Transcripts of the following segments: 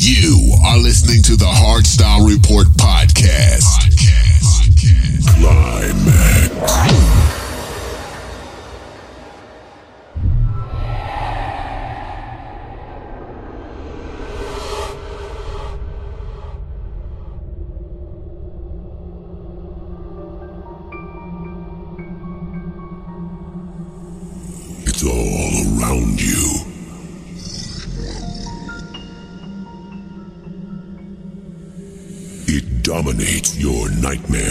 You are listening to the Hardstyle Report podcast. podcast. podcast. Climax. nightmare.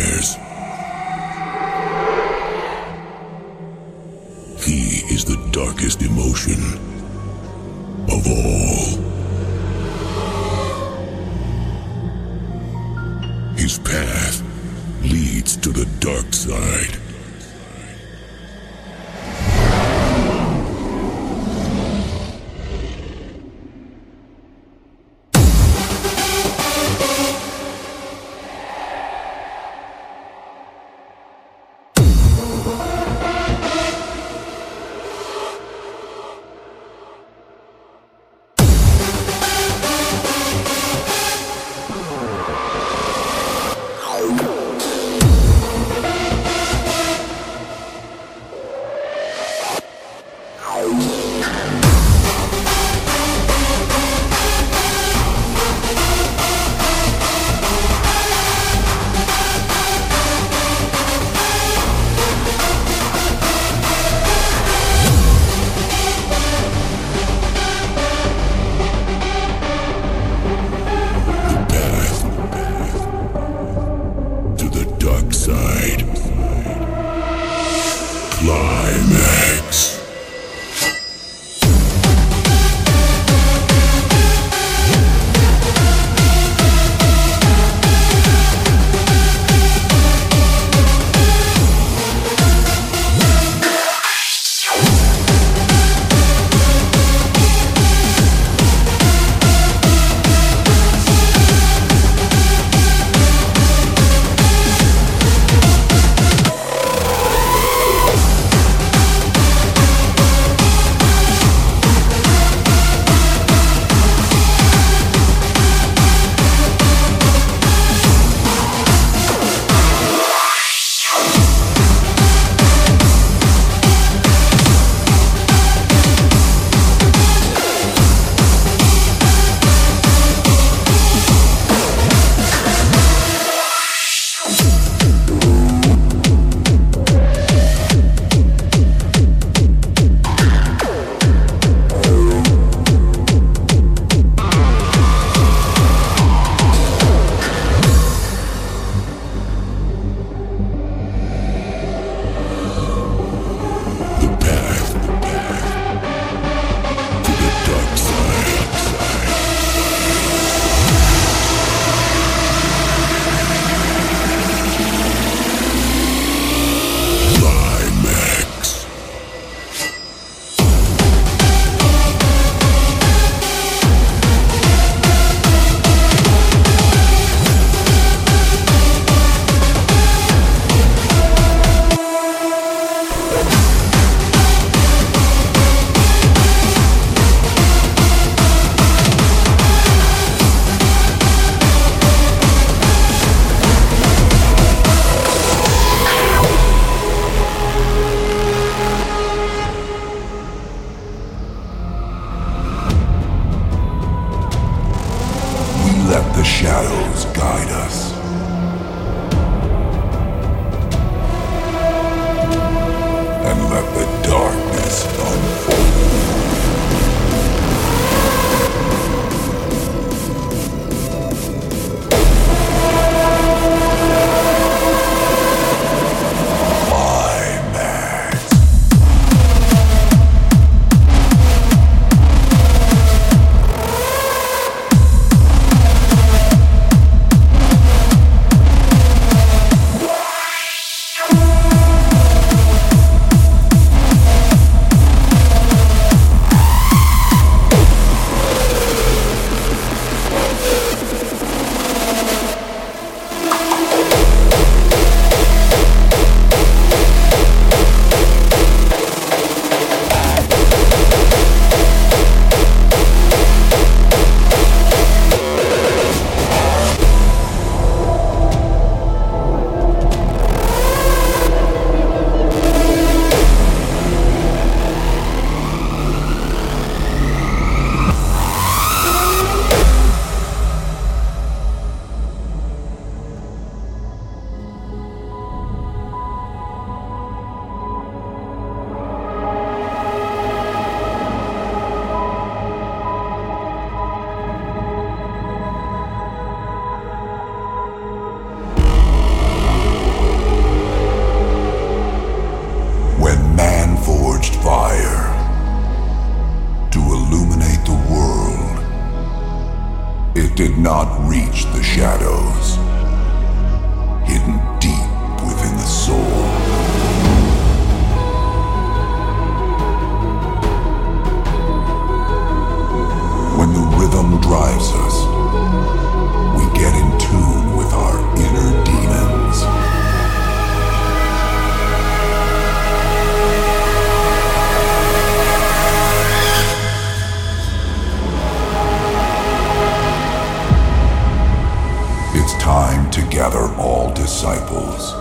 Gather all disciples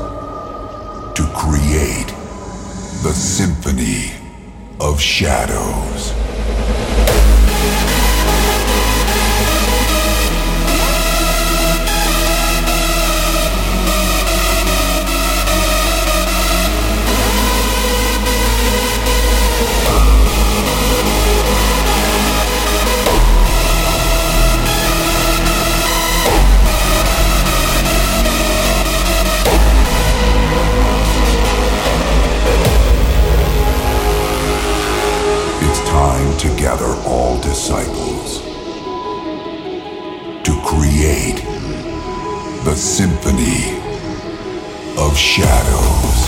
to create the Symphony of Shadows. To gather all disciples to create the Symphony of Shadows.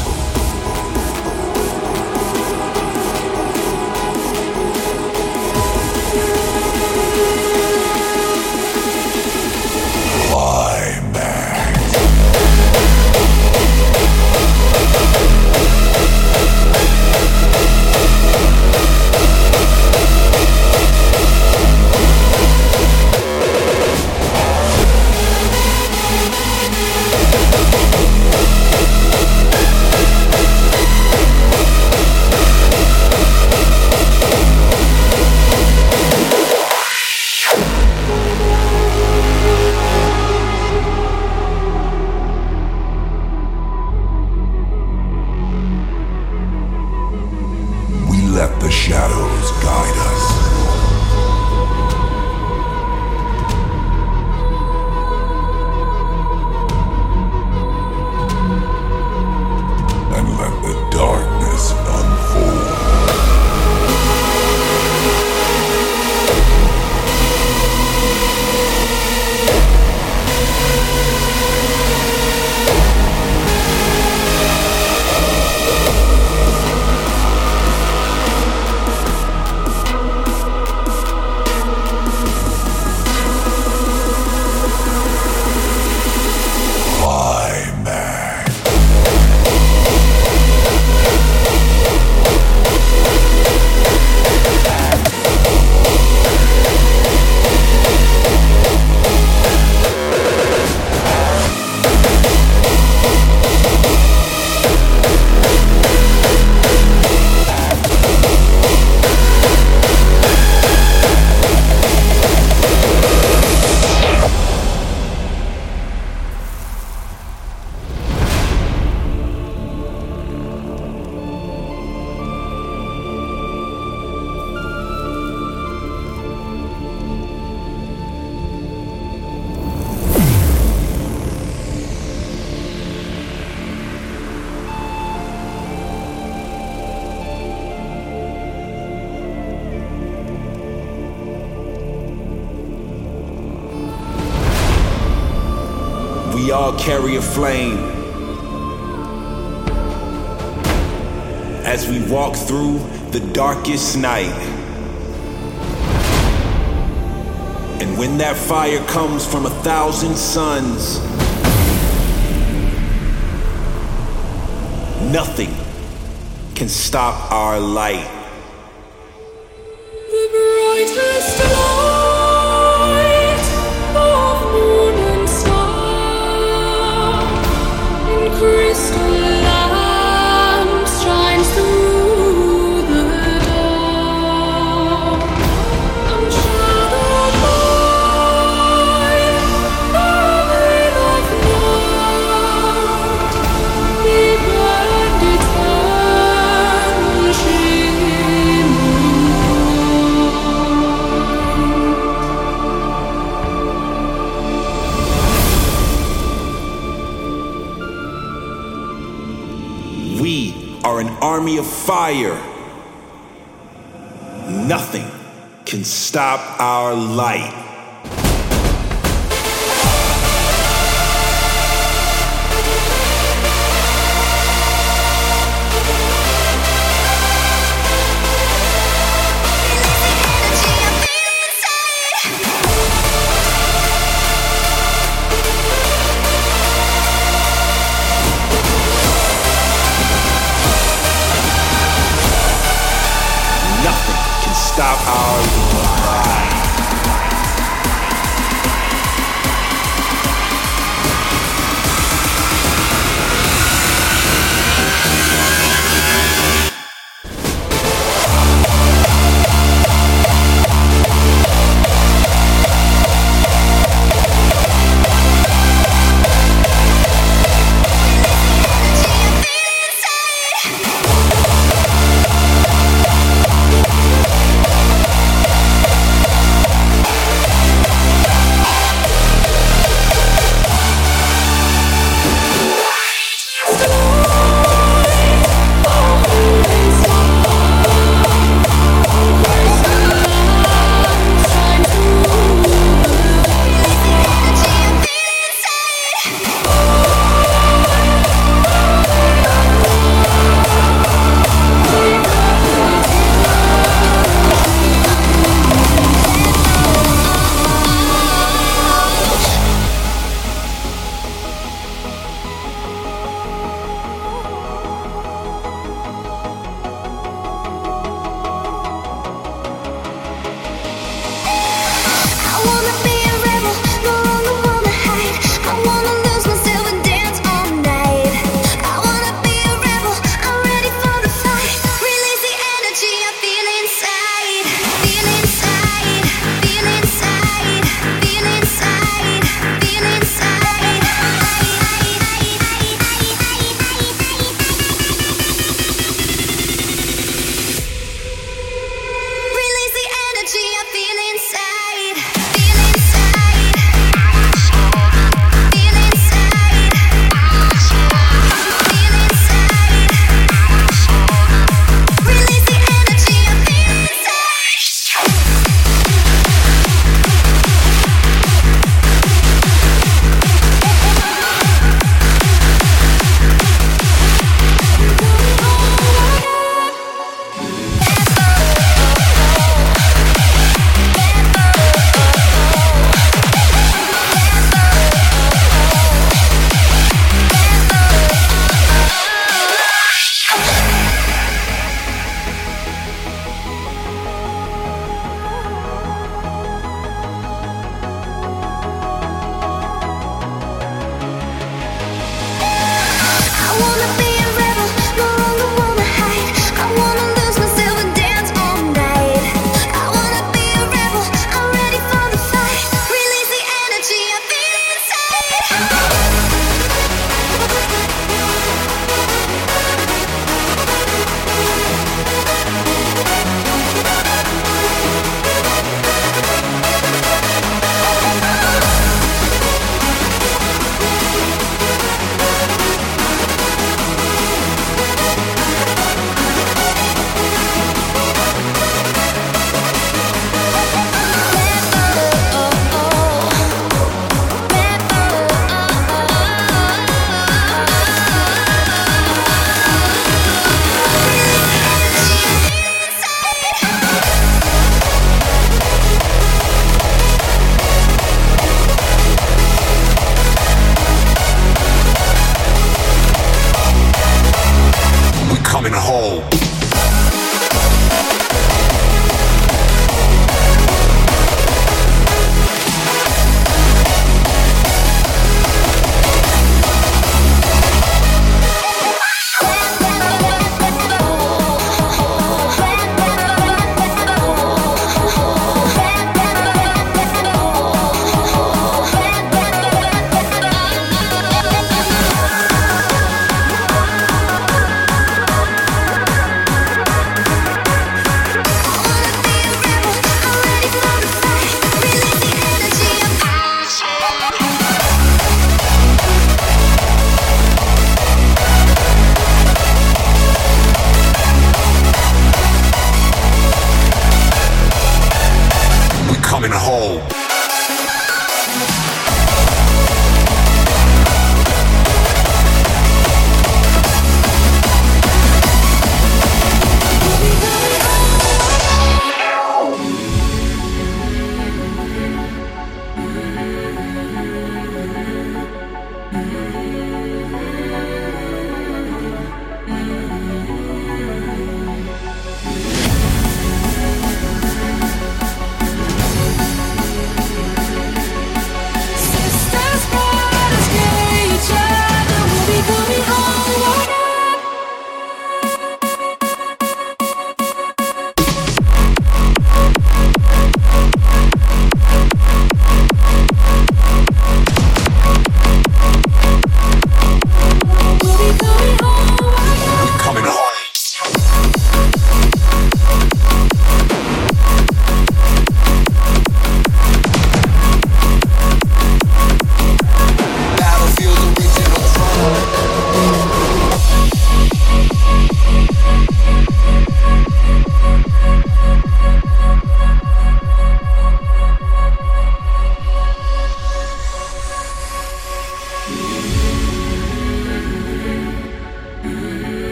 Flame. As we walk through the darkest night. And when that fire comes from a thousand suns, nothing can stop our light. The brightest light army of fire. Nothing can stop our light.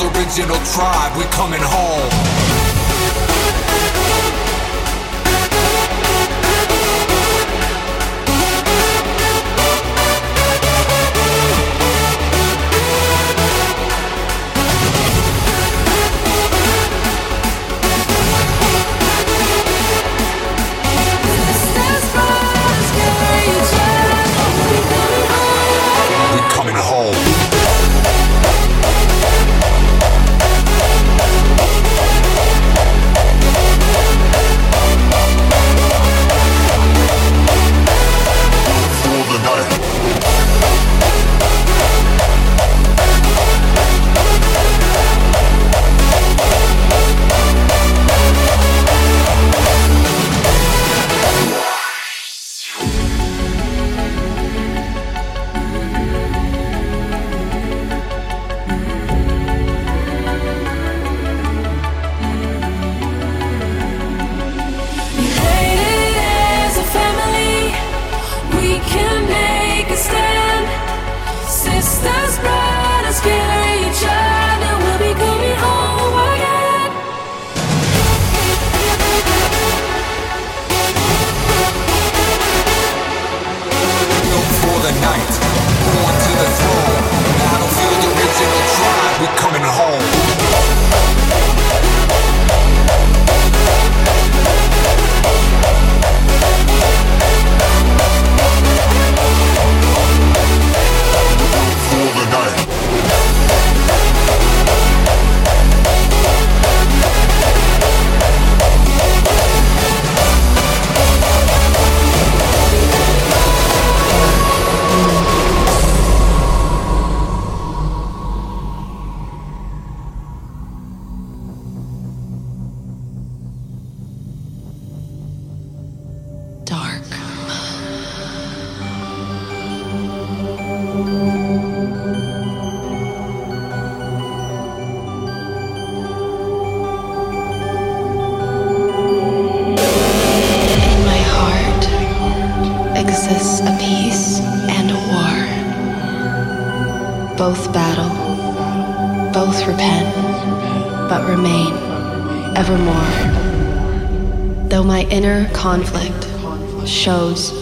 original tribe, we coming home.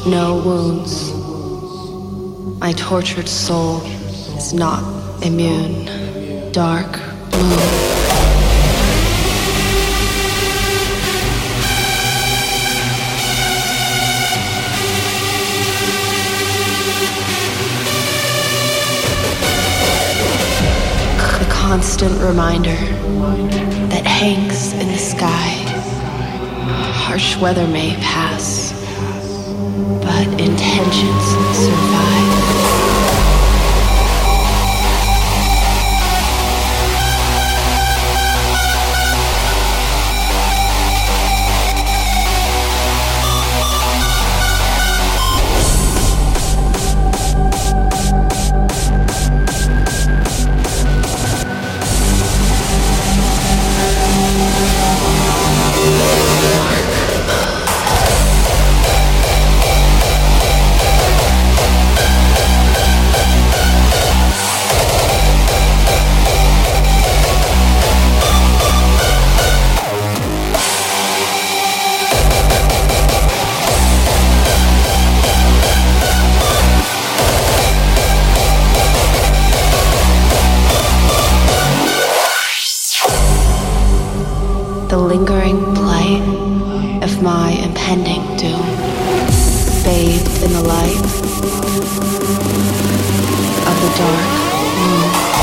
no wounds. My tortured soul is not immune. Dark moon. constant reminder that hangs in the sky. Harsh weather may pass but intentions survive. the dark room.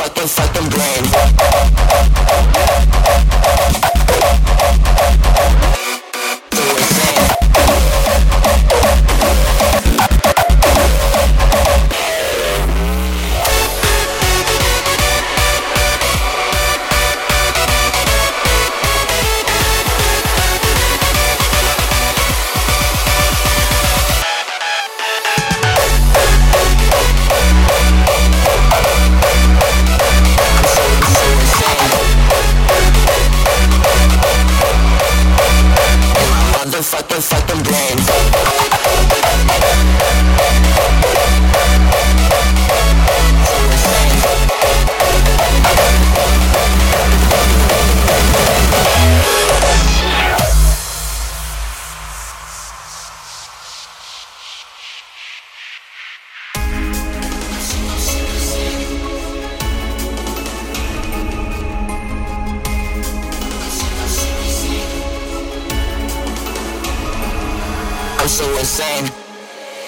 fucking, fucking brain.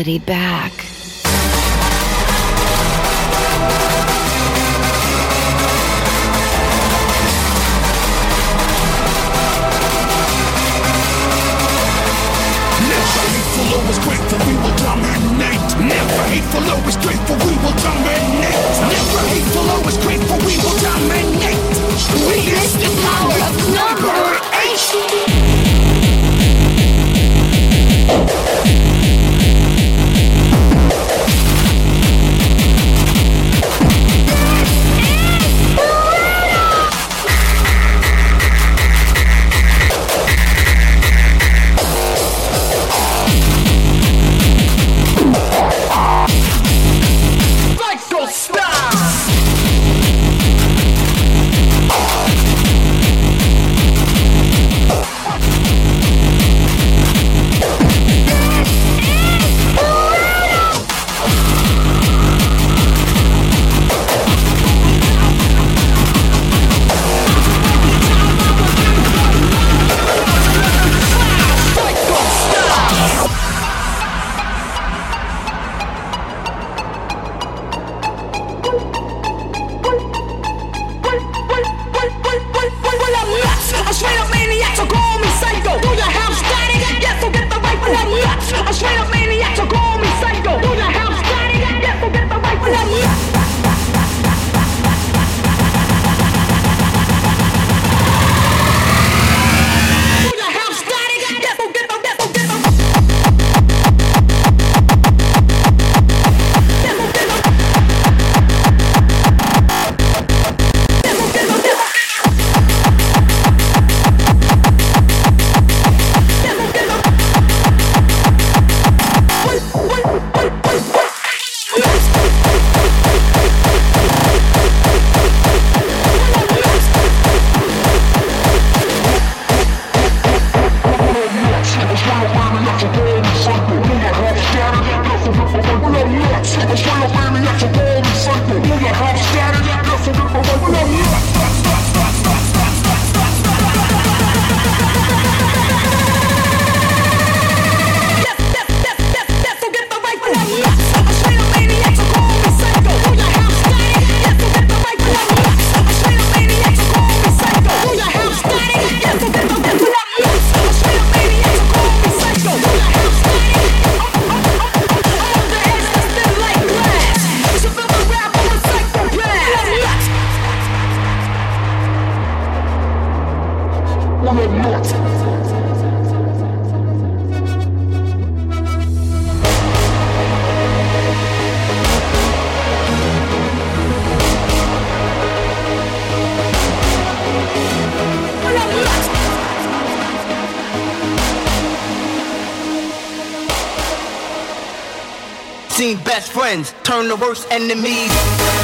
melody back. Never hateful, always grateful, best friends, turn to worst enemies.